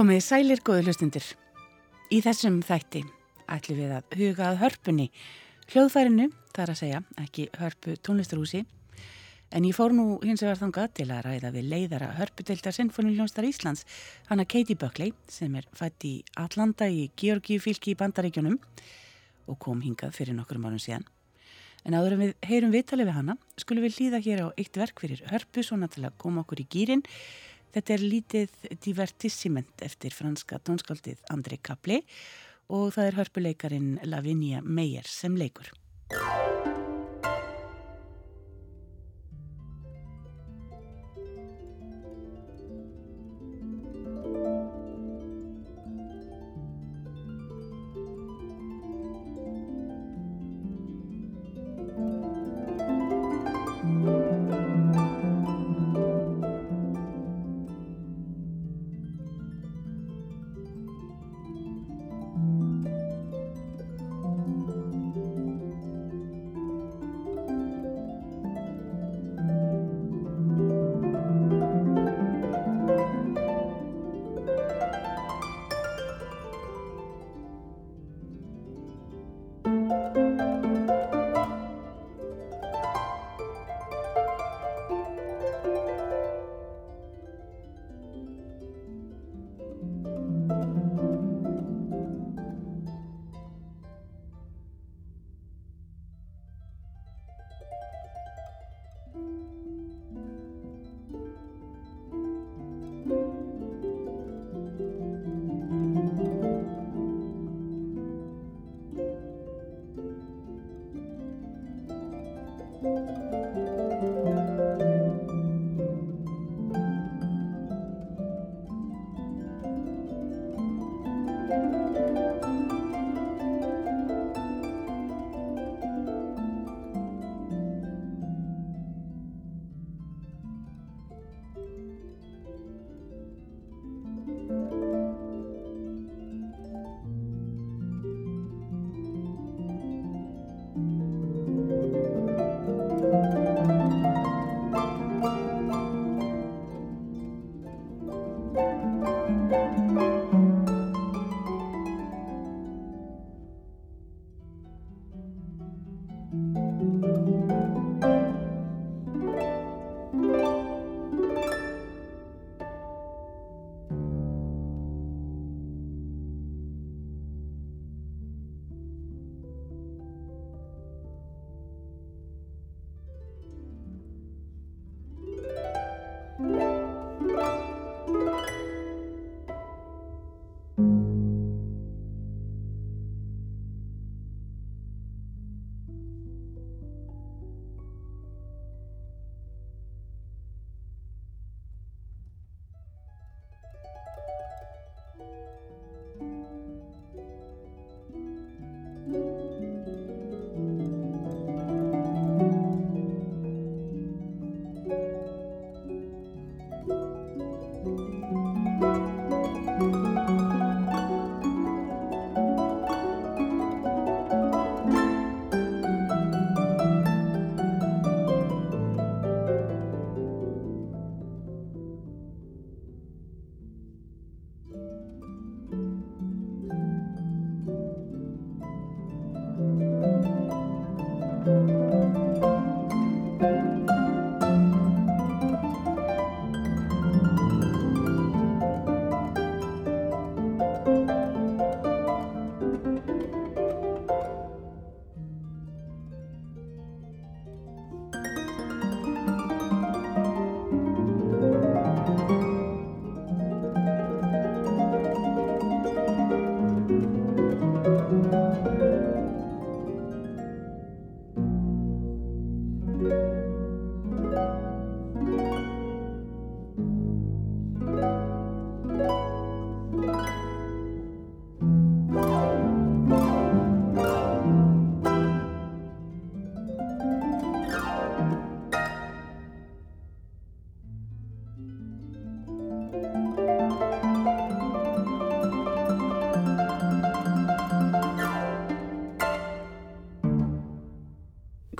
Komið sælir góðu hlustundir. Í þessum þætti ætlum við að huga að hörpunni, hljóðfærinu, þar að segja, ekki hörpu tónlistarhúsi, en ég fór nú hins vegar þangað til að ræða við leiðara hörpudeildar Sinfoniljónstar Íslands, hana Katie Buckley, sem er fætt í Atlanta í Georgíu fylki í Bandaríkjunum og kom hingað fyrir nokkur mánum síðan. En áður en við heyrum viðtalið við hana, skulum við hlýða hér á eitt verk fyrir hörpu, svona til að koma okkur í gýrin, Þetta er lítið divertissiment eftir franska tónskaldið Andrei Kapli og það er hörpuleikarin Lavinia Meyer sem leikur.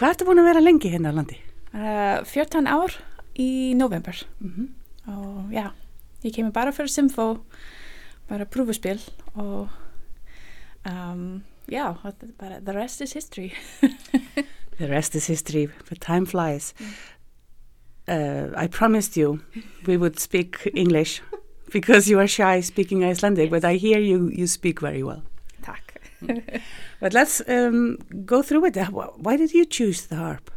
Hvað ertu búin að vera lengi hérna á landi? Uh, 14 ár í november Mm -hmm. og já, ég kemur bara fyrir Symfó bara prúfuspil og um, já, bara the rest is history. the rest is history, but time flies. Uh, I promised you we would speak English because you are shy speaking Icelandic, yes. but I hear you, you speak very well. But let's um, go through it. Why did you choose the harp?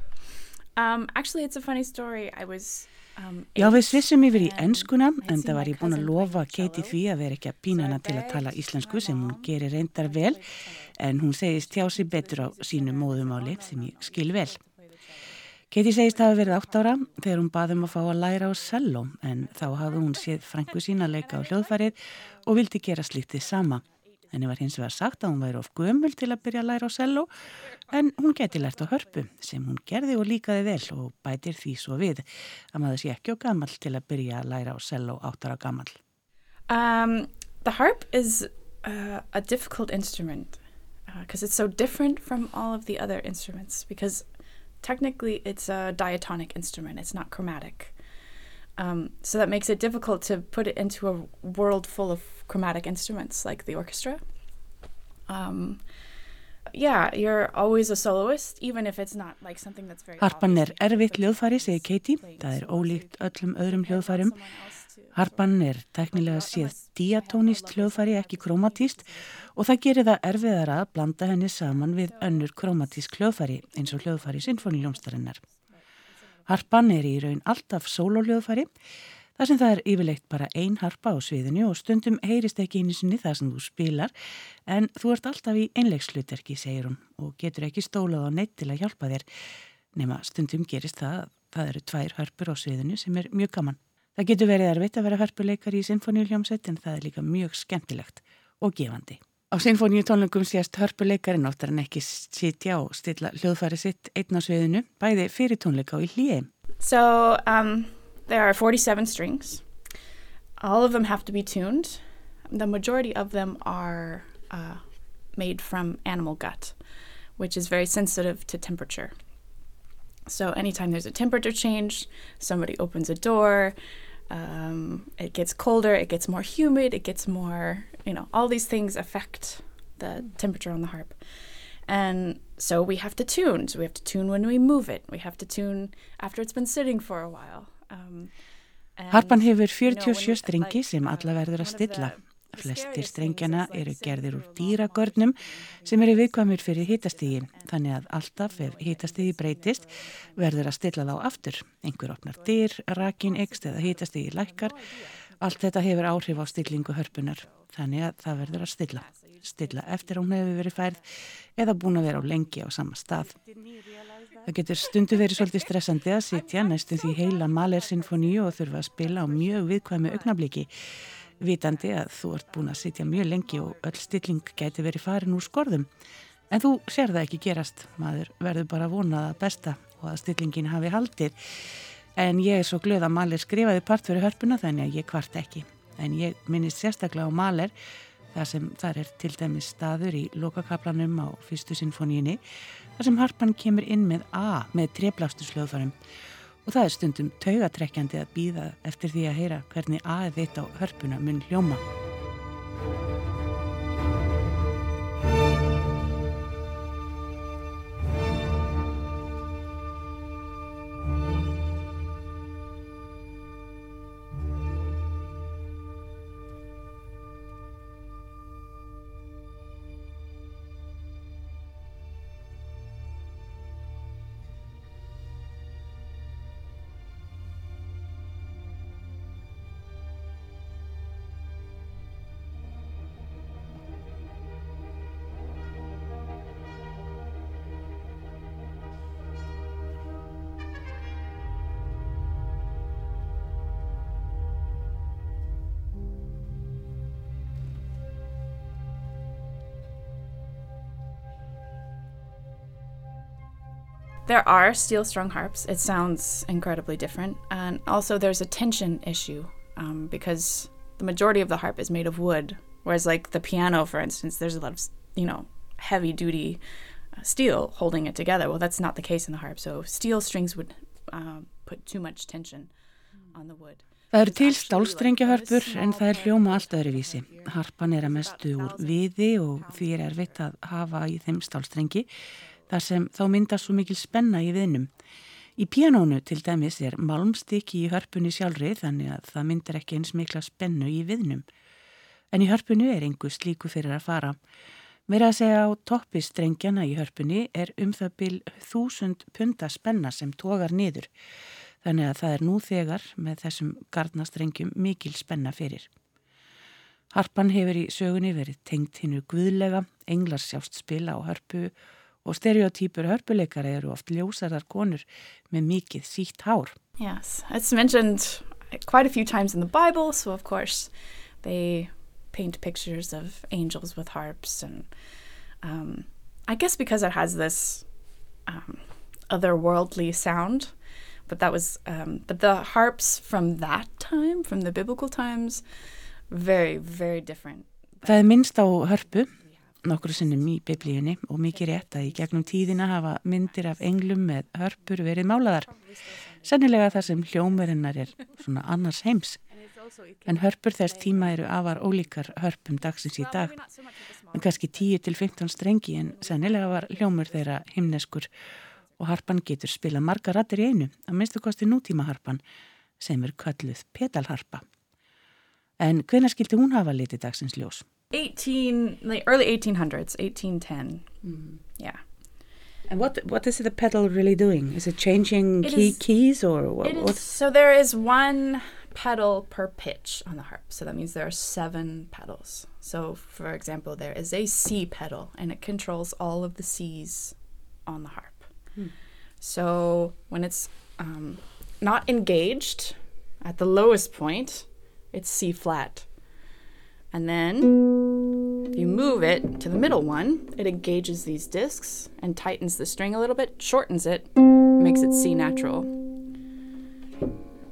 Um, actually, it's a funny story. I was Um, Já, við svissum yfir í ennskuna en það var ég búin að lofa Katie því að vera ekki að pína hana til að tala íslensku sem hún gerir reyndar vel en hún segist hjá sig betur á sínu móðumáli sem ég skil vel. Katie segist að hafa verið átt ára þegar hún baðum að fá að læra á cello en þá hafði hún séð frængu sína leika á hljóðfarið og vildi gera slíktið sama. Henni var hins vegar sagt að hún væri of gömul til að byrja að læra á cello en hún geti lært á hörpu sem hún gerði og líkaði vel og bætir því svo við að maður sé ekki á gammal til að byrja að læra á cello áttara gammal. Um, the harp is uh, a difficult instrument because uh, it's so different from all of the other instruments because technically it's a diatonic instrument, it's not chromatic. Um, so that makes it difficult to put it into a world full of chromatic instruments like the orchestra. Um, yeah, you're always a soloist, even if it's not like something that's very Harpan er erfitt hljóðfæri, segir Katie. Það er ólíkt öllum öðrum hljóðfærum. Harpan er teknilega séð diatónist hljóðfæri, ekki kromatíst og það gerir það erfiðara að blanda henni saman við önnur kromatísk hljóðfæri eins og hljóðfæri sinfoniljómstarinnar. Harpan er í raun alltaf sólóljóðfæri þar sem það er yfirleitt bara ein harpa á sviðinu og stundum heyrist ekki einu sinni það sem þú spilar en þú ert alltaf í einlegsluterki, segir hún og getur ekki stólað á neitt til að hjálpa þér nema stundum gerist það það eru tvær harpur á sviðinu sem er mjög gaman. Það getur verið erfitt að vera harpuleikar í sinfoníuljómsveit en það er líka mjög skemmtilegt og gefandi. Á sinfoníu tónlengum sést hörpuleikarin áttar en ekki sitja og stilla hljóðfæri sitt einn á sviðinu, bæði fyrir tónleika og í hlýi. So, um, there are 47 strings. All of them have to be tuned. The majority of them are uh, made from animal gut, which is very sensitive to temperature. So anytime there's a temperature change, somebody opens a door, um, it gets colder, it gets more humid, it gets more, you know, all these things affect the temperature on the harp. And so we have to tune. So we have to tune when we move it. We have to tune after it's been sitting for a while. Um, Harpan hefur 47 strengi sem alla verður að stilla. Flestir strengjana eru gerðir úr dýragörnum sem eru viðkvæmur fyrir hitastígi þannig að alltaf ef hitastígi breytist verður að stilla þá aftur. Einhver opnar dyr, rakin, ekst eða hitastígi lækkar. Allt þetta hefur áhrif á stillingu hörpunar þannig að það verður að stilla. Stilla eftir hún hefur verið færð eða búin að vera á lengi á sama stað. Það getur stundu verið svolítið stressandi að sitja næstum því heila Mahler sinfoníu og þurfa að spila á mjög viðkvæmi augnabliki vitandi að þú ert búin að sitja mjög lengi og öll stilling gæti verið farin úr skorðum. En þú sér það ekki gerast, maður verður bara vonað að besta og að stillingin hafi haldið. En ég er svo glöð að Mahler skrifaði part fyrir hörpuna þannig að ég kvart ekki. En ég minnist sérstaklega á Mahler þar sem þar er til dæmis staður í lokakaplanum á fyrstu sinfoníinni þar sem harpan kemur inn með A með treflastusljóðfarum og það er stundum taugatrekkjandi að býða eftir því að heyra hvernig aðið þitt á hörpuna mun hljóma. There are steel strung harps. It sounds incredibly different. And also, there's a tension issue um, because the majority of the harp is made of wood. Whereas, like the piano, for instance, there's a lot of, you know, heavy duty uh, steel holding it together. Well, that's not the case in the harp. So, steel strings would uh, put too much tension on the wood. Það eru til stálstrengjahörpur en það er hljóma allt öðruvísi. Harpan er að mestu úr viði og því er erfitt að hafa í þeim stálstrengi þar sem þá myndast svo mikil spenna í viðnum. Í pianónu til dæmis er malmstykki í hörpunni sjálfri þannig að það myndar ekki eins mikla spennu í viðnum. En í hörpunni er einhver slíku fyrir að fara. Meira að segja á toppistrengjana í hörpunni er um það byl þúsund punta spenna sem tógar niður. Þannig að það er nú þegar með þessum gardnastrengjum mikil spenna fyrir. Harpan hefur í sögunni verið tengt hinnu guðlega, englar sjást spila á hörpu og stereotýpur hörpuleikara eru oft ljósarðar konur með mikið sítt hár. Yes, it's mentioned quite a few times in the Bible, so of course they paint pictures of angels with harps and um, I guess because it has this um, otherworldly sound but that was um, but the harps from that time from the biblical times very very different Það er minnst á hörpu nokkru sinnum í biblíunni og mikið rétt að í gegnum tíðina hafa myndir af englum með hörpur verið málaðar sennilega þar sem hljómarinnar er svona annars heims en hörpur þess tíma eru afar ólíkar hörpum dagsins í dag en kannski 10-15 strengi en sennilega var hljómur þeirra himneskur og harpan getur spila marga rattir í einu, að minnstu kosti nútíma harpan sem er kölluð petalharpa. En hvena skildi hún hafa litið dagsins ljós? 18, like early 1800s, 1810. Mm. Yeah. And what what is the pedal really doing? Is it changing it key is, keys or what? Is, so there is one pedal per pitch on the harp. So that means there are seven pedals. So for example, there is a C pedal and it controls all of the C's on the harp. Hmm. So when it's um, not engaged at the lowest point, it's C flat. And then if you move it to the middle one, it engages these discs and tightens the string a little bit, shortens it, makes it C natural.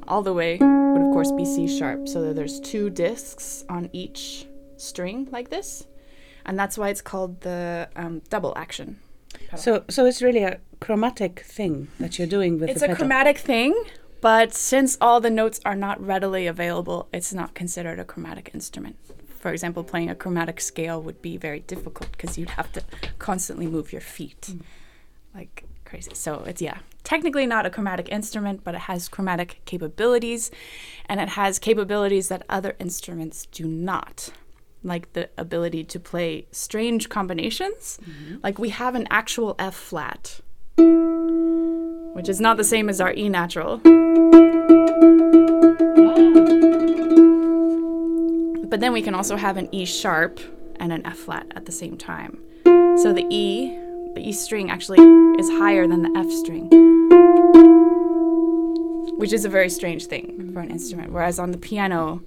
All the way would, of course, be C sharp. So there's two discs on each string like this. And that's why it's called the um, double action. So, so it's really a chromatic thing that you're doing with it's a chromatic thing, but since all the notes are not readily available, it's not considered a chromatic instrument. For example, playing a chromatic scale would be very difficult because you'd have to constantly move your feet mm. like crazy. So it's yeah, technically not a chromatic instrument, but it has chromatic capabilities and it has capabilities that other instruments do not like the ability to play strange combinations. Mm-hmm. Like we have an actual F flat, which is not the same as our E natural. But then we can also have an E sharp and an F flat at the same time. So the E, the E string actually is higher than the F string, which is a very strange thing for an instrument. Whereas on the piano,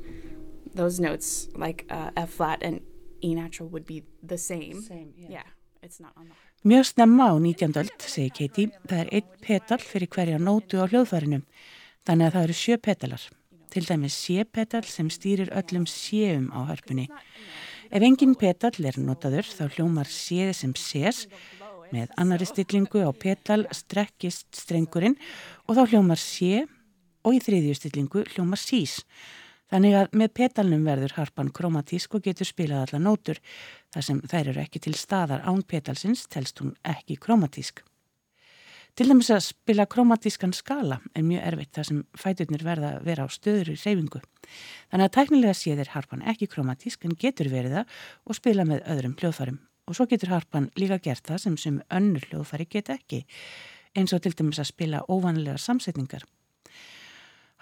those notes like uh, F flat and E natural would be the same. Same, yeah. yeah it's not on the Mjög snemma á 19. öld, segir Katie, það er einn petal fyrir hverja nótu á hljóðfærinu, þannig að það eru sjö petalar. Til dæmis sé-petal sem stýrir öllum séum á hörpunni. Ef engin petal er notaður þá hljómar séð sem sés, með annari stillingu á petal strekkist strengurinn og þá hljómar sé og í þriðju stillingu hljómar sís. Þannig að með petalnum verður harpan kromatísk og getur spilað alla nótur þar sem þær eru ekki til staðar án petalsins telst hún ekki kromatísk. Til dæmis að spila kromatískan skala er mjög erfitt þar sem fæturnir verða að vera á stöður í reyfingu. Þannig að tæknilega séðir harpan ekki kromatísk en getur verið það og spila með öðrum hljóðfærum. Og svo getur harpan líka gert það sem sem önnur hljóðfæri get ekki eins og til dæmis að spila óvanlega samsetningar.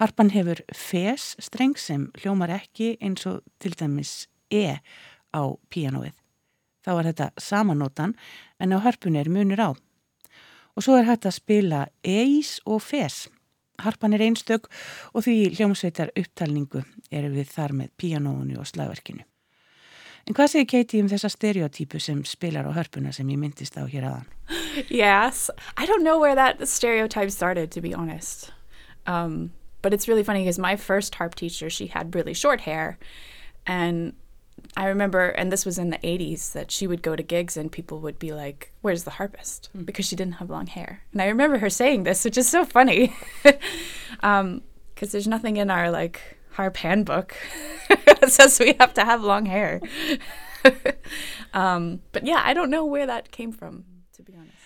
Harpan hefur fes streng sem hljómar ekki eins og til dæmis E á píanóið. Þá er þetta samanótan en á harpun er munur á. Og svo er hægt að spila eis og fes. Harpan er einstök og því hljómsveitar upptalningu eru við þar með píanónu og slagverkinu. En hvað segir Katie um þessa stereotypu sem spilar á hörpuna sem ég myndist á hér aðan? Yes, I don't know where that stereotype started to be honest. Um, But it's really funny because my first harp teacher, she had really short hair. And I remember, and this was in the 80s, that she would go to gigs and people would be like, Where's the harpist? Mm. Because she didn't have long hair. And I remember her saying this, which is so funny. Because um, there's nothing in our like harp handbook. that says we have to have long hair. um, but yeah, I don't know where that came from, to be honest.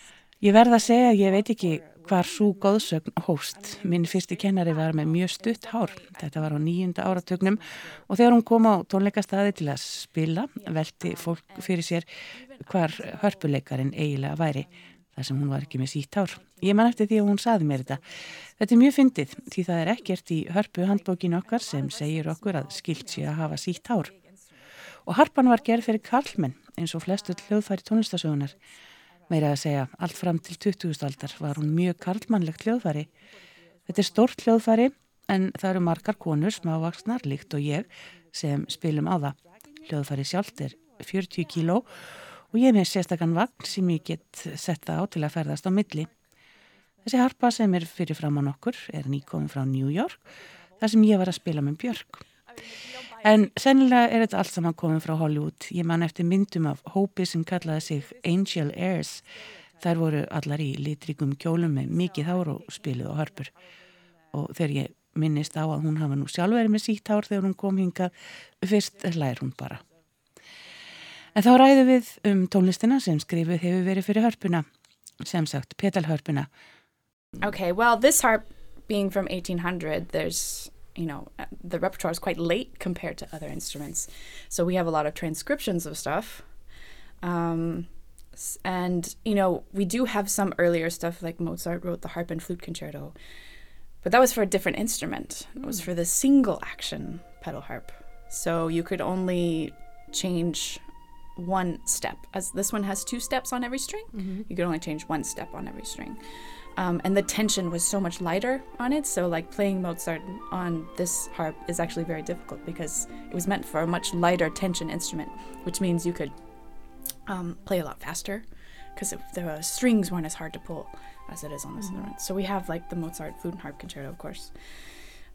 Ég verða að segja ég veit ekki hvar svo góðsögn hóst. Minn fyrsti kennari var með mjög stutt hár. Þetta var á nýjunda áratögnum og þegar hún kom á tónleikastadi til að spila velti fólk fyrir sér hvar hörpuleikarin eiginlega væri þar sem hún var ekki með sítt hár. Ég man eftir því að hún saði mér þetta. Þetta er mjög fyndið því það er ekkert í hörpu handbókin okkar sem segir okkur að skilt sé að hafa sítt hár. Og harpan var gerð fyrir karlmenn eins og flestu hljóðfæri tónlistasögunar. Meira að segja, allt fram til 20. aldar var hún mjög karlmannlegt hljóðfæri. Þetta er stórt hljóðfæri en það eru margar konur smávaksnar líkt og ég sem spilum á það. Hljóðfæri sjálft er 40 kíló og ég með sérstakann vagn sem ég get sett það á til að ferðast á milli. Þessi harpa sem er fyrir fram á nokkur er nýkomin frá New York þar sem ég var að spila með Björk. En sennilega er þetta allt saman komið frá Hollywood. Ég man eftir myndum af hópi sem kallaði sig Angel Airs. Þær voru allar í litrikum kjólum með mikið hár og spilið og harpur. Og þegar ég minnist á að hún hafa nú sjálf verið með sítt hár þegar hún kom hingað, fyrst lær hún bara. En þá ræðu við um tónlistina sem skrifið hefur verið fyrir hörpuna, sem sagt petalhörpuna. Okay, well this harp being from 1800, there's you know, uh, the repertoire is quite late compared to other instruments. So we have a lot of transcriptions of stuff. Um, and, you know, we do have some earlier stuff like Mozart wrote the harp and flute concerto, but that was for a different instrument. It was for the single action pedal harp. So you could only change one step. As this one has two steps on every string, mm-hmm. you could only change one step on every string. Um, and the tension was so much lighter on it. So, like playing Mozart on this harp is actually very difficult because it was meant for a much lighter tension instrument, which means you could um, play a lot faster because the strings weren't as hard to pull as it is on this mm-hmm. one. So, we have like the Mozart Flute and Harp Concerto, of course.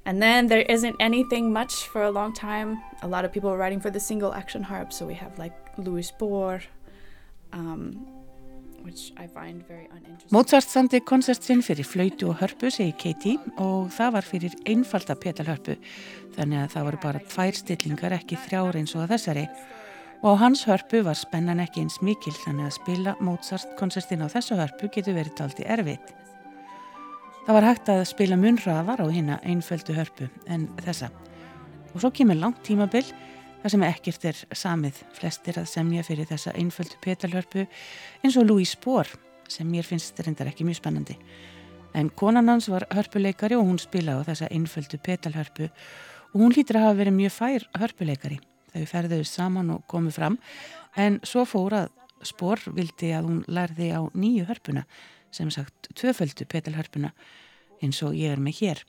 And then there isn't anything much for a long time. A lot of people are writing for the single action harp, so we have like Louis Bohr. Um, Mozart samti konsert sinn fyrir flautu og hörpu, segi Katie, og það var fyrir einfalda petalhörpu, þannig að það voru bara tvær stillingar, ekki þrjár eins og þessari. Og á hans hörpu var spennan ekki eins mikil, þannig að spila Mozart konsertin á þessu hörpu getur verið taldi erfitt. Það var hægt að spila munraðar á hérna einföldu hörpu en þessa. Og svo kemur langt tímabill þar sem ekkert er samið flestir að semja fyrir þessa einföldu petalhörpu eins og Louise Bohr sem mér finnst reyndar ekki mjög spennandi. En konan hans var hörpuleikari og hún spilaði á þessa einföldu petalhörpu og hún lítur að hafa verið mjög fær hörpuleikari. Þau ferðuðu saman og komu fram en svo fór að Spór vildi að hún lærði á nýju hörpuna sem sagt tvöföldu petalhörpuna eins og ég er með hér.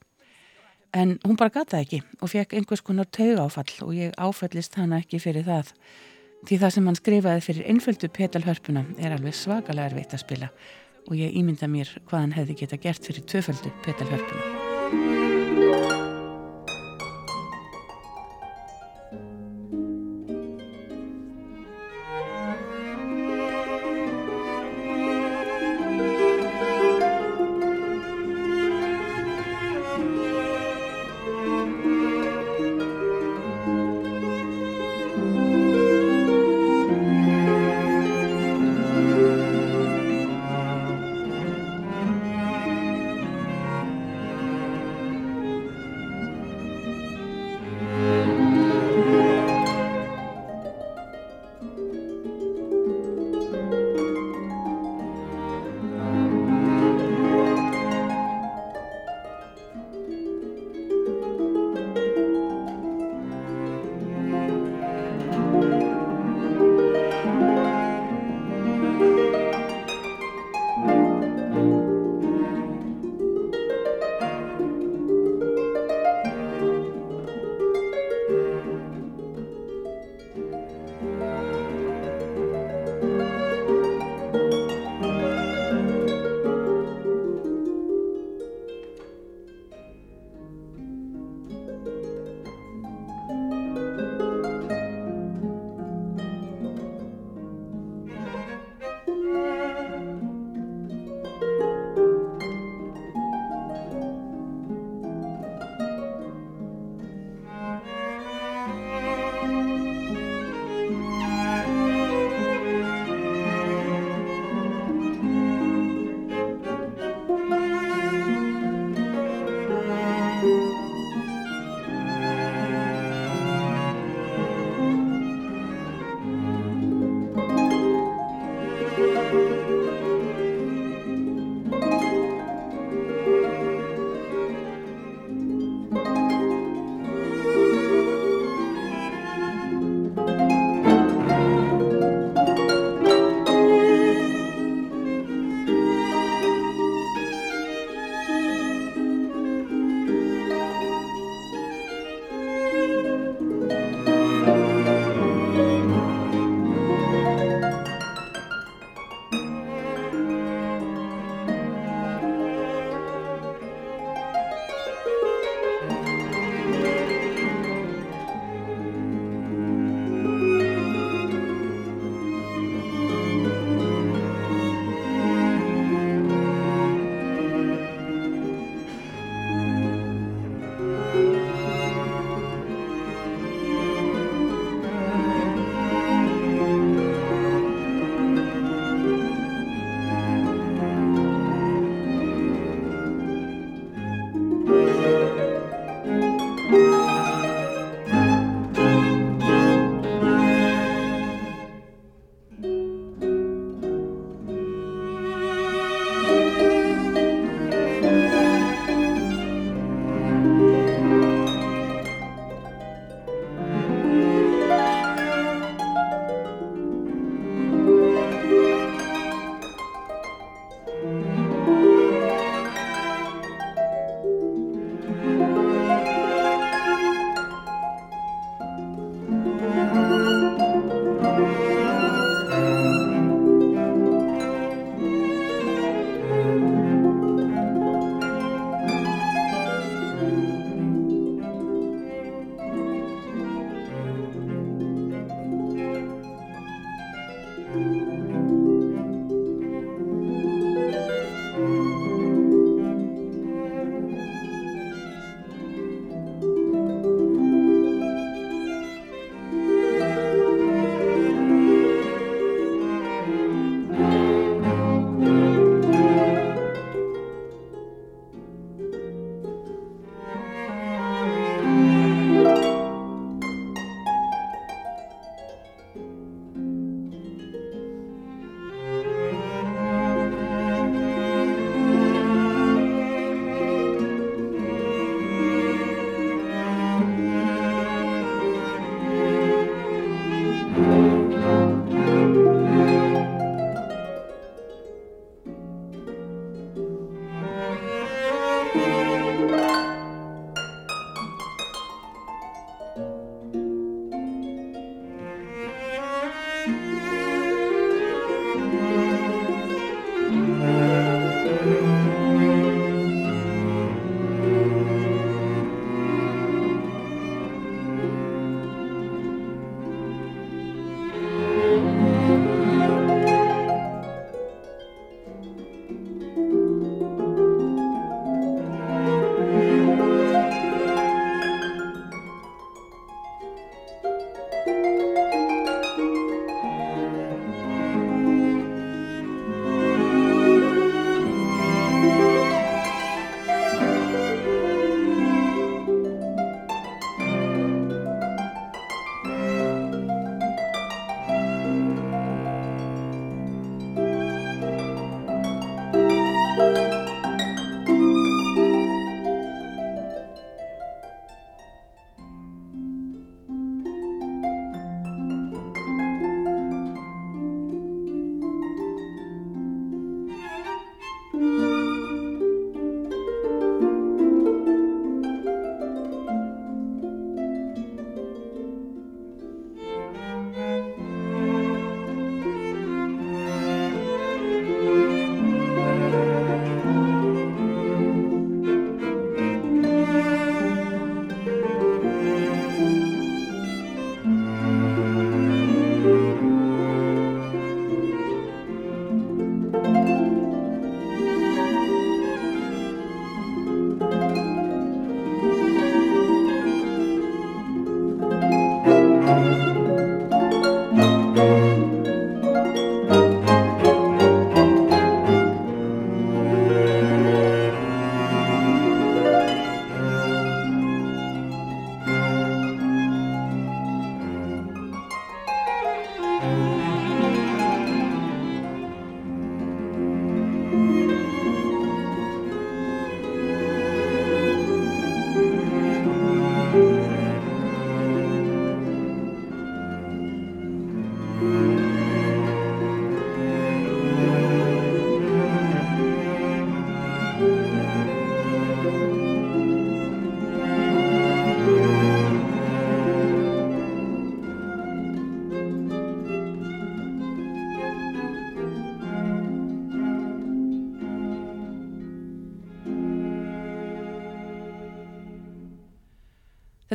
En hún bara gata ekki og fekk einhvers konar tauga áfall og ég áfallist hana ekki fyrir það. Því það sem hann skrifaði fyrir einföldu petalhörpuna er alveg svakalega erfitt að spila og ég ímynda mér hvað hann hefði geta gert fyrir tvöföldu petalhörpuna.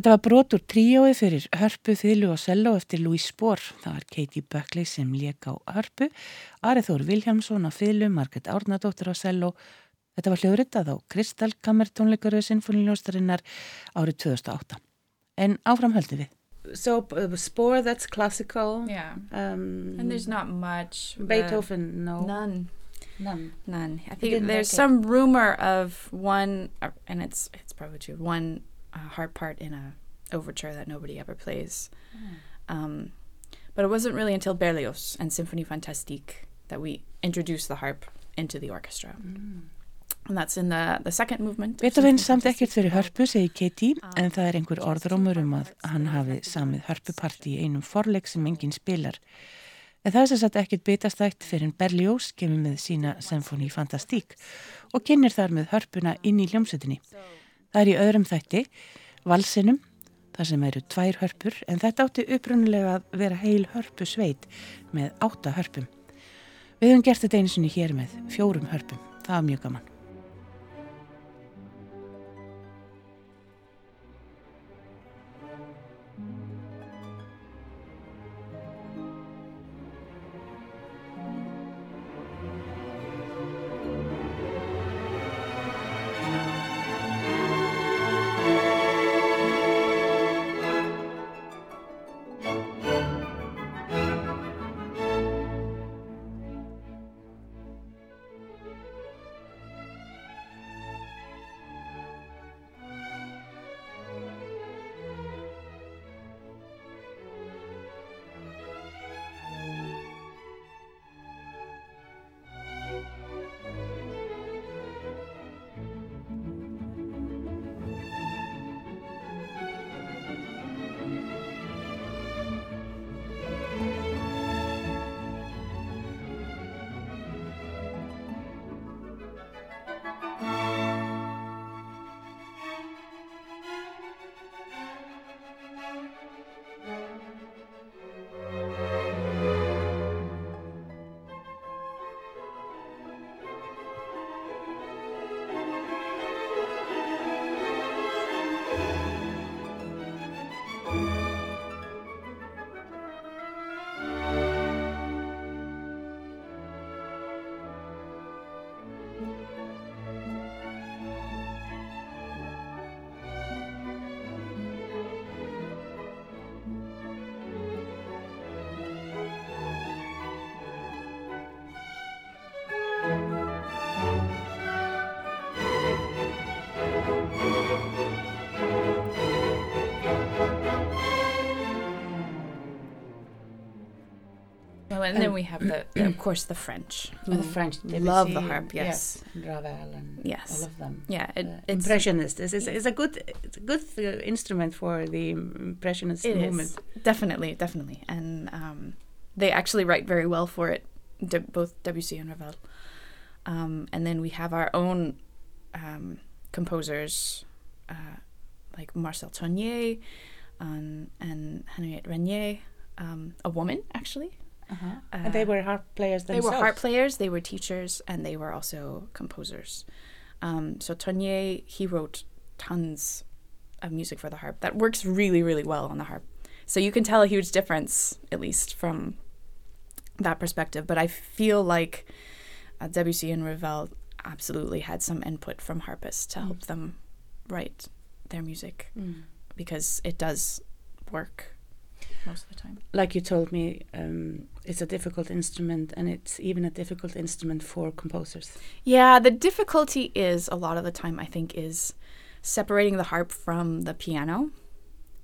Þetta var brotur tríói fyrir hörpu, þýlu og sello eftir Louis Spohr. Það var Katie Buckley sem lék á hörpu, Arið Þór Viljámsson á þýlu, Margret Árnadóttir á sello. Þetta var hljóðritað á Kristalkammer tónleikaröðu sinfoniljóstarinnar árið 2008. En áfram höldu við. So uh, Spohr, that's classical. Yeah. Um, And there's not much. uh, Beethoven, no. none. None. None. I think there's like it. some rumor of one, uh, and it's it's probably true. One uh, harp part in a overture that nobody ever plays. Um, but it wasn't really until Berlioz and Symphonie Fantastique that we introduced the harp into the orchestra, and that's in the the second movement. Beethoven Symphonie samt ekkert fyrir hörpu, segir Katie, en það er einhver orðrómur um að hann hafi samið hörpuparti í einum forleik sem enginn spilar. En það er sem sagt ekkert bitastækt fyrir en Berlioz kemur með sína Symphony Fantastique og kynir þar með hörpuna inn í hljómsutinni. Það er í öðrum þætti, valsinum, þar sem eru tvær hörpur, en þetta átti upprunulega að vera heil hörpu sveit með átta hörpum. Við höfum gert þetta einu sinni hér með fjórum hörpum. Það var mjög gaman. Well, and then we have the, the- of course, the French. The French Love the harp, yes. and Ravel and Yes. all of them. Yeah, it, it's impressionist. It's, it's, a good, it's a good uh, instrument for the impressionist It movement. is definitely, definitely, and um, they actually write very well for it, De- both Debussy and Ravel. Um, and then we have our own um, composers, uh, like Marcel Tonnier and, and Henriette Renier, um, a woman actually. Uh-huh. Uh, and they were harp players They were harp players, they were teachers, and they were also composers. Um, so Tonnier, he wrote tons of music for the harp that works really, really well on the harp. So you can tell a huge difference, at least from that perspective. But I feel like uh, Debussy and Ravel absolutely had some input from harpists to help them write their music Mm. because it does work most of the time. Like you told me, um, it's a difficult instrument, and it's even a difficult instrument for composers. Yeah, the difficulty is a lot of the time I think is separating the harp from the piano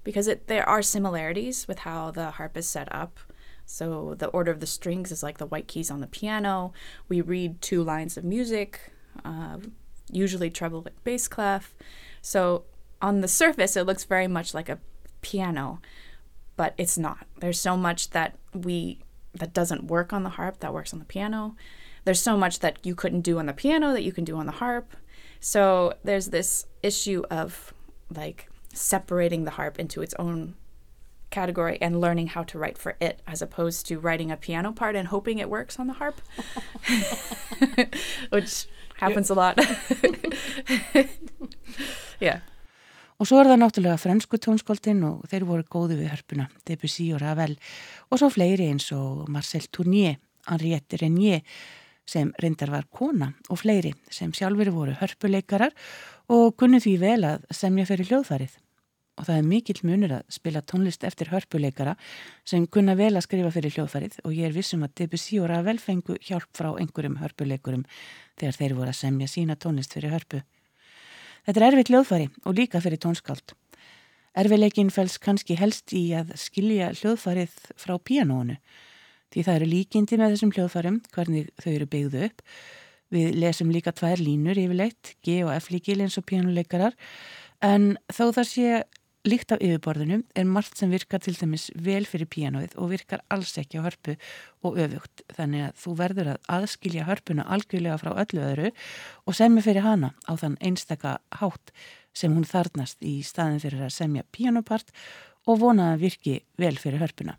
because it there are similarities with how the harp is set up. So the order of the strings is like the white keys on the piano. We read two lines of music, uh, usually treble with bass clef. So on the surface, it looks very much like a piano, but it's not. There's so much that we that doesn't work on the harp that works on the piano. There's so much that you couldn't do on the piano that you can do on the harp. So there's this issue of like separating the harp into its own category and learning how to write for it as opposed to writing a piano part and hoping it works on the harp, which happens a lot. yeah. Og svo er það náttúrulega fransku tónskóldin og þeir voru góði við hörpuna, Debussy og Ravel og svo fleiri eins og Marcel Tournier, Henriette Renier sem reyndar var kona og fleiri sem sjálfur voru hörpuleikarar og kunni því vel að semja fyrir hljóðfarið. Og það er mikill munur að spila tónlist eftir hörpuleikara sem kunna vel að skrifa fyrir hljóðfarið og ég er vissum að Debussy og Ravel fengu hjálp frá einhverjum hörpuleikurum þegar þeir voru að semja sína tónlist fyrir hörpu. Þetta er erfitt hljóðfari og líka fyrir tónskáld. Erfileikin fels kannski helst í að skilja hljóðfarið frá píanónu því það eru líkindi með þessum hljóðfarum hvernig þau eru byggðu upp. Við lesum líka tvær línur yfirleitt, G og F líkil eins og píanuleikarar en þó það sé líkt af yfirborðinu er margt sem virkar til dæmis vel fyrir píanóið og virkar alls ekki á hörpu og öfugt þannig að þú verður að aðskilja hörpuna algjörlega frá öllu öðru og semja fyrir hana á þann einstaka hátt sem hún þarnast í staðin fyrir að semja píanópart og vona að virki vel fyrir hörpuna.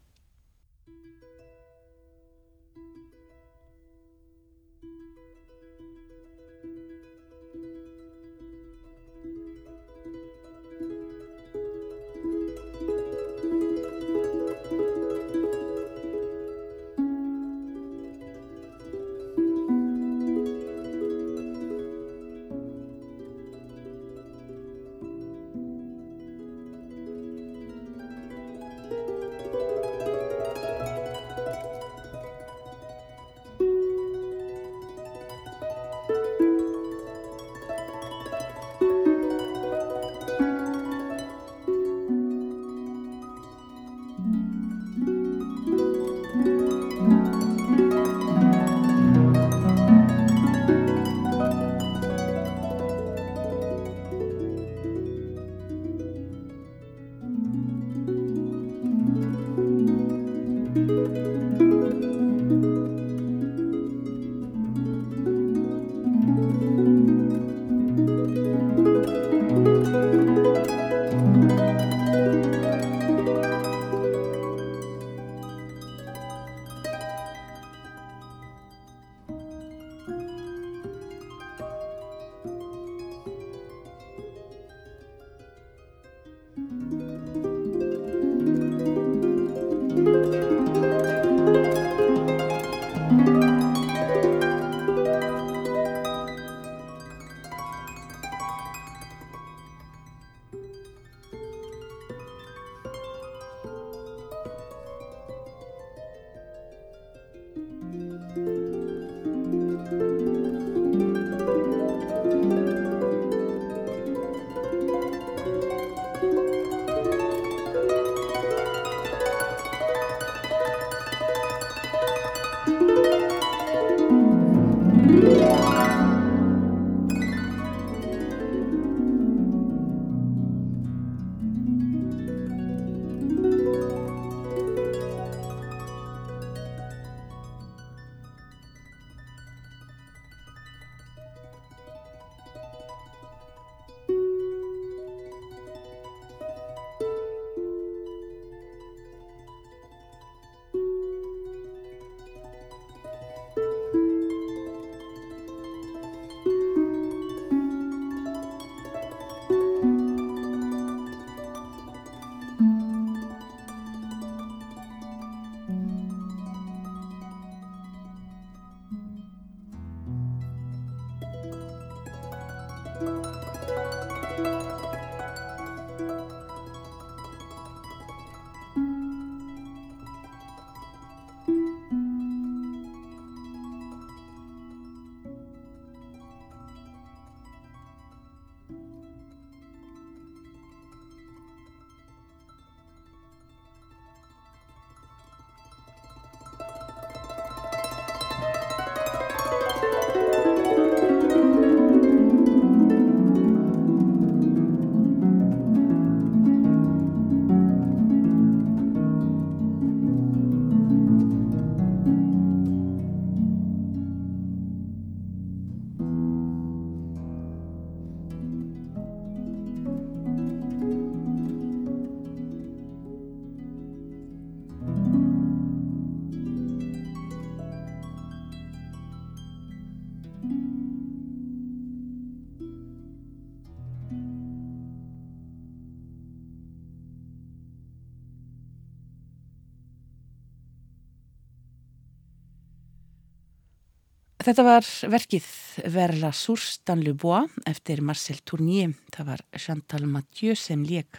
Þetta var verkið Verla Surstan Le Bois eftir Marcel Tournier. Það var Chantal Mathieu sem lék.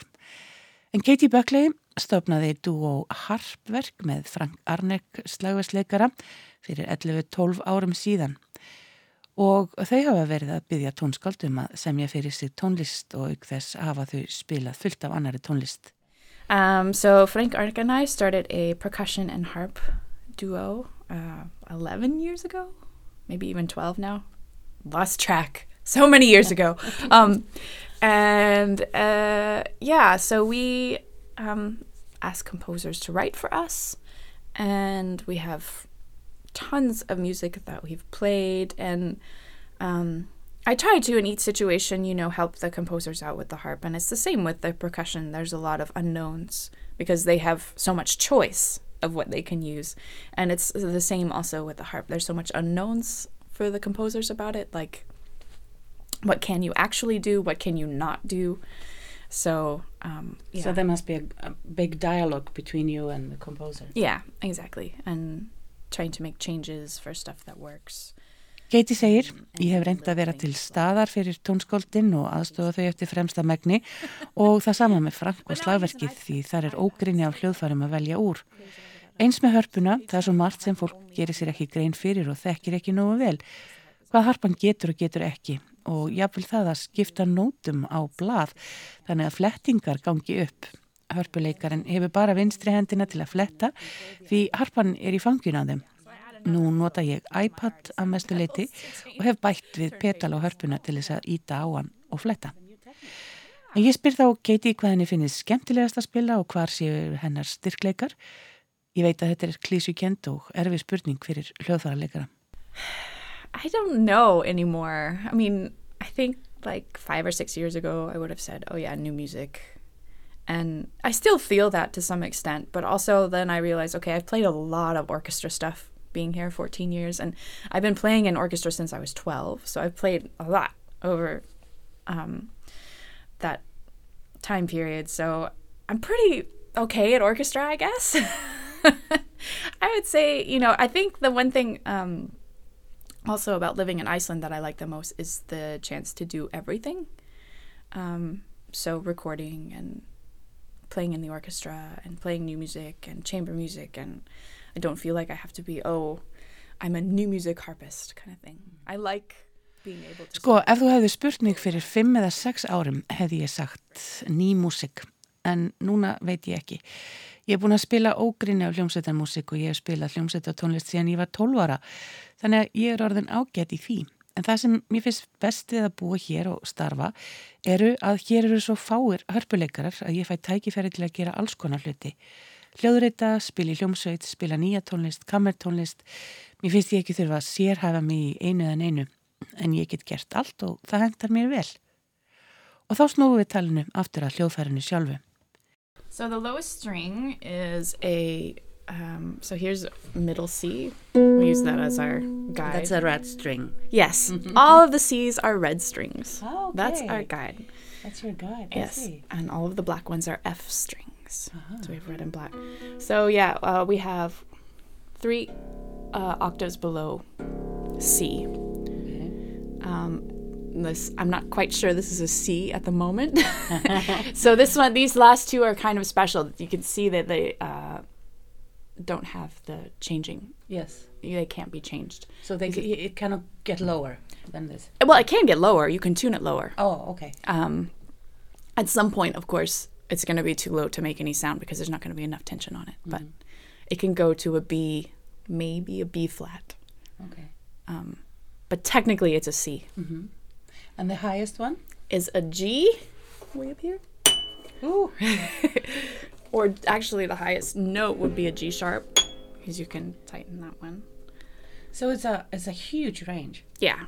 En Katie Buckley stofnaði duo Harpverk með Frank Arnek slagversleikara fyrir 11-12 árum síðan. Og þau hafa verið að byggja tónskáldum að semja fyrir sig tónlist og auk þess hafa þau spilað fullt af annari tónlist. Um, so Frank Arnick and I started a percussion and harp duo uh, 11 years ago, maybe even 12 now. Lost track. So many years ago. Um, and uh, yeah, so we um, ask composers to write for us, and we have tons of music that we've played and um, I try to in each situation, you know, help the composers out with the harp and it's the same with the percussion. There's a lot of unknowns because they have so much choice of what they can use. And it's the same also with the harp. There's so much unknowns for the composers about it like what can you actually do, what can you not do. So, um, yeah. So there must be a, a big dialogue between you and the composer. yeah, exactly. And trying to make changes for stuff that works. Katie segir, ég hef reynd að vera til staðar fyrir tónskóldin og aðstofa þau eftir fremsta megni og það sama með Frank og slagverkið því þar er ógrinni af hljóðfærum að velja úr. Eins með hörpuna, það er svo margt sem fólk gerir sér ekki grein fyrir og þekkir ekki nógu vel. Hvað harpan getur og getur ekki og jáfnvel það að skipta nótum á blað þannig að flettingar gangi upp. Hörpuleikarin hefur bara vinstri hendina til að fletta því harpan er í fangin á þeim. Nú nota ég iPad að mestu leiti og hef bætt við petal á hörpuna til þess að íta á hann og fletta. En ég spyr þá Katie hvað henni finnist skemmtilegast að spila og hvar séu hennar styrkleikar. Ég veit að þetta er og spurning fyrir. I don't know anymore. I mean, I think like five or six years ago, I would have said, oh, yeah, new music. And I still feel that to some extent, but also then I realized, okay, I've played a lot of orchestra stuff being here 14 years, and I've been playing in orchestra since I was 12. So I've played a lot over um, that time period. So I'm pretty okay at orchestra, I guess. I would say, you know, I think the one thing um, also about living in Iceland that I like the most is the chance to do everything. Um, so recording and playing in the orchestra and playing new music and chamber music and I don't feel like I have to be oh I'm a new music harpist kind of thing. I like being able to Sko, ef þú hefði spurt mig fyrir fimm eða sex árum hefði ég sagt ný músik, en núna veit ég ekki. Ég er búin að spila ógrinni af hljómsveitarmúsik og ég hef spilað hljómsveitartónlist síðan ég var 12 ára, þannig að ég er orðin ágætt í því. En það sem mér finnst bestið að búa hér og starfa eru að hér eru svo fáir hörpuleikarar að ég fæ tækifæri til að gera alls konar hluti. Hljóðreita, spila í hljómsveit, spila nýja tónlist, kammertónlist. Mér finnst ég ekki þurfa að sérhæfa mig í einu eða einu, en ég get gert allt og það hendar mér vel. Og þá snúum við talinu aftur að hljóðfærinu sjálfu. So the lowest string is a um, so here's middle C. We use that as our guide. That's a red string. yes, all of the C's are red strings. Oh, okay. That's our guide. That's your guide. Yes, and all of the black ones are F strings. So we have red and black. So yeah, uh, we have three uh, octaves below C. Um, this I'm not quite sure this is a C at the moment. so this one, these last two are kind of special. You can see that they uh, don't have the changing. Yes. They can't be changed. So they, it cannot get lower than this. Well, it can get lower. You can tune it lower. Oh, okay. Um, at some point, of course, it's going to be too low to make any sound because there's not going to be enough tension on it. But it can go to a B, maybe a B flat. Okay. Um, but technically, it's a C. And the highest one? Is a G way up here? Ooh. Or actually, the highest note would be a G sharp because you can tighten that one. So it's a it's a huge range. Yeah,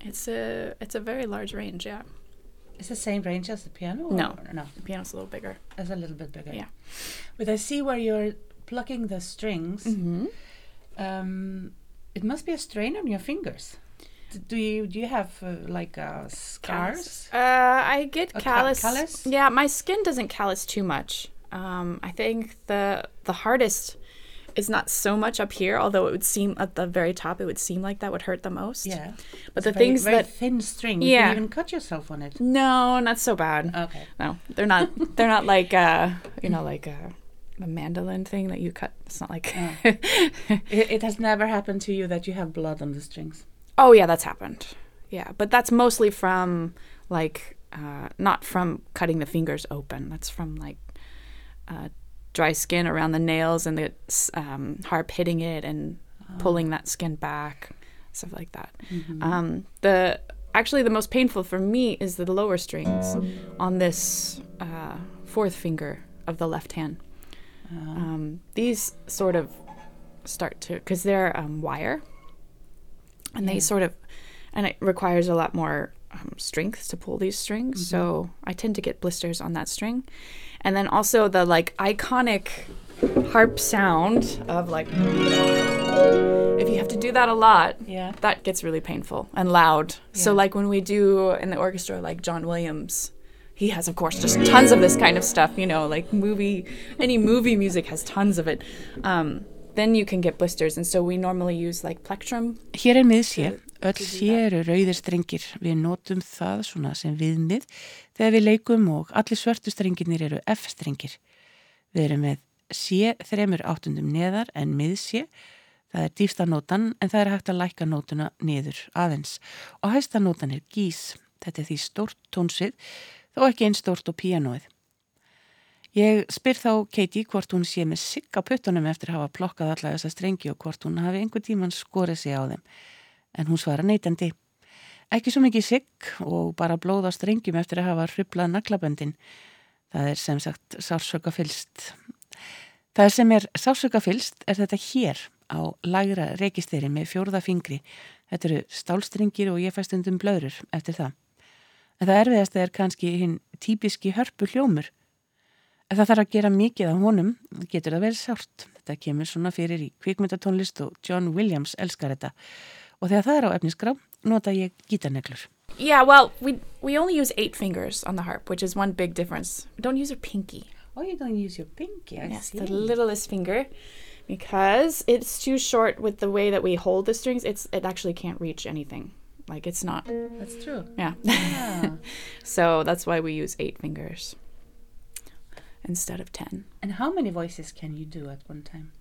it's a it's a very large range. Yeah, It's the same range as the piano? No. No, the piano's a little bigger. it's a little bit bigger. Yeah. But I see where you're plucking the strings. Mm-hmm. Um, it must be a strain on your fingers. Do you do you have uh, like uh, scars? Uh, I get A ca- callus. callus? Yeah, my skin doesn't callus too much. Um, I think the the hardest is not so much up here, although it would seem at the very top, it would seem like that would hurt the most. Yeah. But It's the very, things very that thin string. You Yeah. can even cut yourself on it. no, not so bad. Okay. No, they're not. They're not like uh, you know, like a, a mandolin thing that you cut. It's not like. It, it has never happened to you that you have blood on the strings. Oh yeah, that's happened. Yeah, but that's mostly from like uh, not from cutting the fingers open. That's from like uh, dry skin around the nails and the um, harp hitting it and pulling that skin back, stuff like that. Um, the actually the most painful for me is the lower strings on this uh, fourth finger of the left hand. Um, these sort of start to because they're um, wire, and they sort of, and it requires a lot more um, strength to pull these strings. So I tend to get blisters on that string, and then also the like iconic harp sound of like if you have to do that a lot Yeah. that gets really painful and loud. So like when we do in the orchestra like John Williams, he has of course just tons of this kind of stuff, you know, like movie any movie music has tons of it. Um, then you can get blisters and so we normally use like plectrum. Hér er miðsé, öll sé eru rauðir strengir. Við notum það svona sem viðmið þegar við leikum og allir svörtu strengirnir eru F-strengir. Við erum með sé þremur áttundum neðar en miðsé. Það er dýfsta nótan en það er hægt að lækka nótuna niður aðeins. Og hæsta nótan er gís. Þetta er því stórt tónsvið þó ekki einn stórt og píanóið. Ég spyr þá Katie hvort hún sé með sigg á puttunum eftir að hafa plokkað alla þessa strengi og hvort hún hafi einhver tíman skorið sig á þeim. En hún svara neytandi. Ekki svo mikið sigg og bara blóð á strengjum eftir að hafa hruplað naglaböndin. Það er sem sagt sársöka fylst. Það sem er sársöka fylst er þetta hér á lagra reikisteri með fjórða fingri. Þetta eru stálstrengir og ég fæst undum blöðrur eftir það. En það erfiðast er kannski hinn típiski hörpu hljómur. Ef það þarf að gera mikið af honum, getur það verið sárt. Þetta kemur svona fyrir í kvikmyndatónlist og John Williams elskar þetta. Og þegar það er á efnisgrá, nota ég gítarneglur. Yeah, well, we we only use eight fingers on the harp, which is one big difference. Don't use your pinky. Oh, you don't use your pinky, I Yes, the littlest finger, because it's too short with the way that we hold the strings. It's it actually can't reach anything. Like it's not. That's true. Yeah. Ah. so that's why we use eight fingers instead of ten. And how many voices can you do at one time?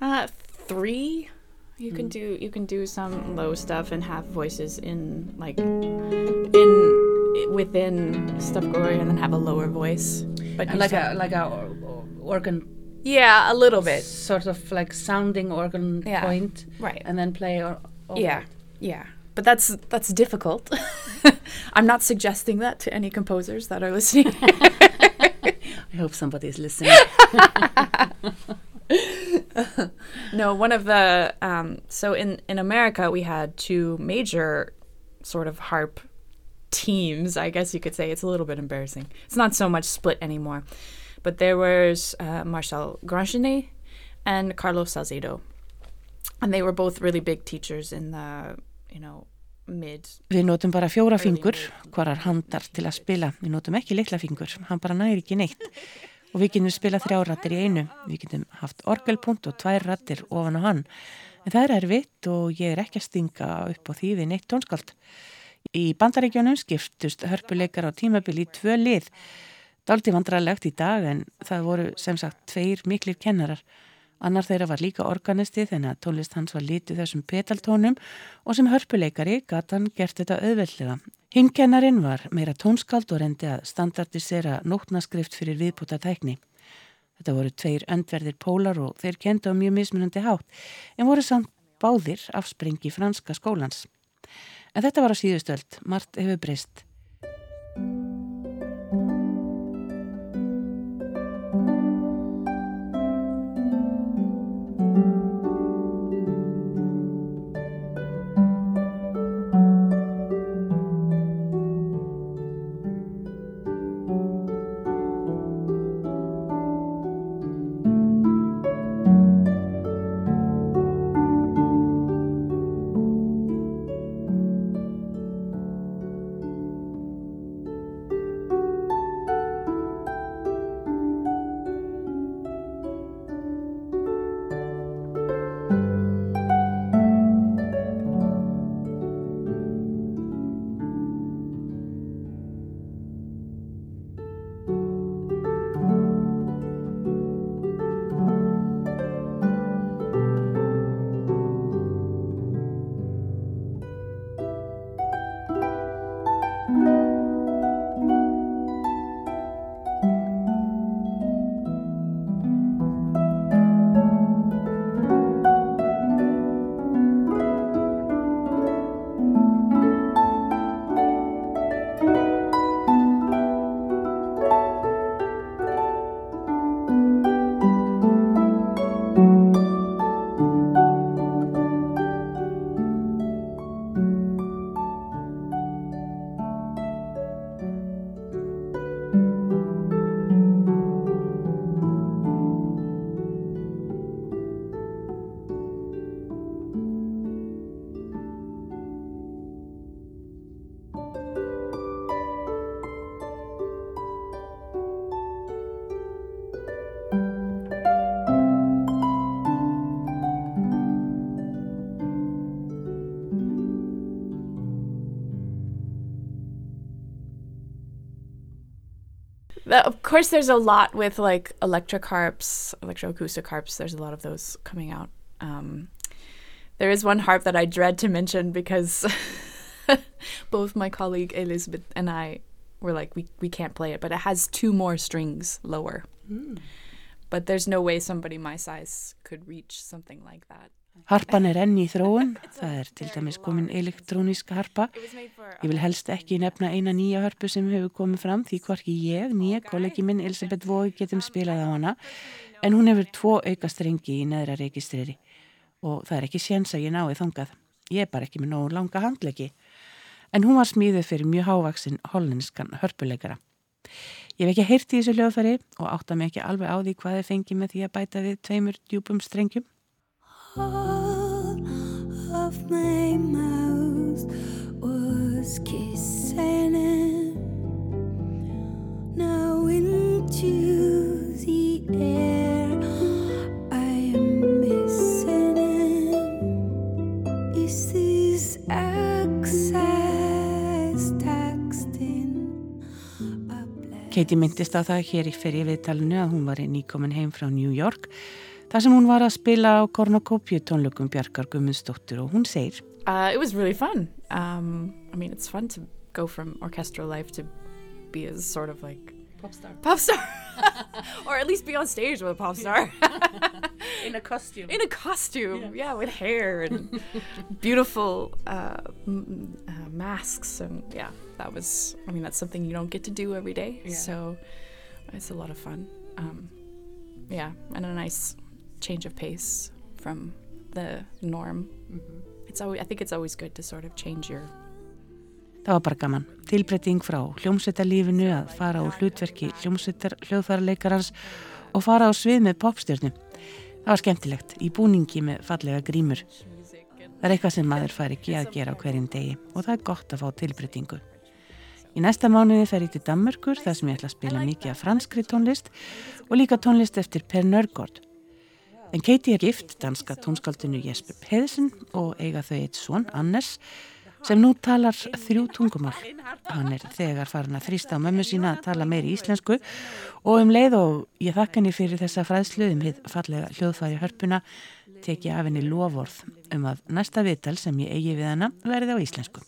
Uh, three. You can do you can do some low stuff and have voices in like in within stuff going and then have a lower voice. But you like still- a like a or- or- organ, yeah, a little bit. sort of like sounding organ Yeah. point, Right. and then play or over Yeah, it. yeah. But that's that's difficult. I'm not suggesting that to any composers that are listening. I hope somebody is listening. no, one of the um, so in in America we had two major sort of harp teams. I guess you could say it's a little bit embarrassing. It's not so much split anymore, but there was uh, Marcel Grangenet and Carlos Salcedo, and they were both really big teachers in the you know Við notum bara fjóra fingur, hvarar handar til að spila. Við notum ekki litla fingur, hann bara næri ekki neitt. Og við getum spila þrjá rattir í einu. Við getum haft orgelpunkt og tvær rattir ofan á hann. En það er erfitt og ég er ekki að stinga upp á því við neitt tónskald. Í bandaríkjónum skiptust hörpuleikar á tímabili í tvö lið. Daldi vandrarlegt í dag en það voru sem sagt tveir miklir kennarar. Annar þeirra var líka organisti þannig að tónlist hans var lítið þessum petaltónum og sem hörpuleikari gat hann gert þetta auðveldlega. Himkennarin var meira tónskald og reyndi að standardisera nótnaskrift fyrir viðbúta tækni. Þetta voru tveir öndverðir pólar og þeir kendu á mjög mismunandi hátt en voru samt báðir afsprengi franska skólans. En þetta var á síðustöld, margt hefur breyst. Of course, there's a lot with like electric harps, electroacoustic harps. There's a lot of those coming out. Um, there is one harp that I dread to mention because both my colleague Elizabeth and I were like, we, we can't play it, but it has two more strings lower. But there's no way somebody my size could reach something like that. Harpan er enn í þróun, það er til dæmis komin elektróniska harpa. Ég vil helst ekki nefna eina nýja hörpu sem hefur komið fram því hvorki ég, nýja kollegi minn Elisabeth Vói getum spilað á hana en hún hefur tvo auka strengi í neðra registreri og það er ekki séns að ég nái þangað. Ég er bara ekki með nógu langa handleggi. En hún var smíðuð fyrir mjög hávaksin hollenskan hörpuleikara. Ég hef ekki heyrt í þessu hljóðfæri og átta mig ekki alveg á því hvað þið fengi með því að bæta við tveimur djúpum strengjum. All of my mouth was kissing him. Now into the air I am missing him. Is this access texting? Katie myndist á það hér í fyrir viðtalinu að hún var nýkomin heim frá New York þar sem hún var að spila á kornokópju tónlökum Bjarkar Gummundsdóttur og hún segir Uh, it was really fun. Um, I mean, it's fun to go from orchestral life to be a sort of like Pop star pop star, or at least be on stage with a pop star in a costume in a costume. Yeah, with hair and beautiful uh, uh, masks, and yeah, that was. I mean, that's something you don't get to do every day. Yeah. So it's a lot of fun. Um, yeah, and a nice change of pace from the norm. It's always. I think it's always good to sort of change your Það var bara gaman. Tilbreyting frá hljómsveitarlífinu að fara á hlutverki hljómsveitar hljóðfærarleikarans og fara á svið með popstjörnu. Það var skemmtilegt í búningi með fallega grímur. Það er eitthvað sem maður fær ekki að gera á hverjum degi og það er gott að fá tilbreytingu. Í næsta mánuði fer ég til Danmörkur þar sem ég ætla að spila mikið af franskri tónlist og líka tónlist eftir Per Nørgaard. En Katie er gift danska tónskaldinu Jesper Pedersen og eiga þau eitt svon, Anders, sem nú talar þrjú tungumál. Hann er þegar farin að þrýsta á mömmu sína að tala meiri íslensku og um leið og ég þakka henni fyrir þessa fræðslu um hitt fallega hljóðfæri hörpuna tek ég af henni lovorð um að næsta viðtal sem ég eigi við hana verði á íslensku.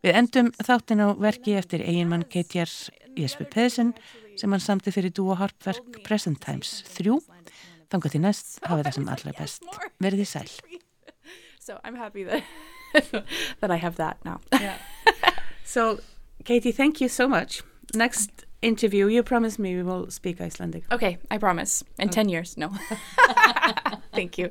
Við endum þáttin á verki eftir eiginmann Keitjar Jesper Pedersen sem hann samti fyrir dúa harpverk Present Times 3. Þannig til næst hafa það sem allra best. Verði sæl. So I'm happy that that I have that now. So, Katie, thank you so much. Next interview, you promise me we will speak Icelandic. okay, I promise. In 10 years. No. Thank you.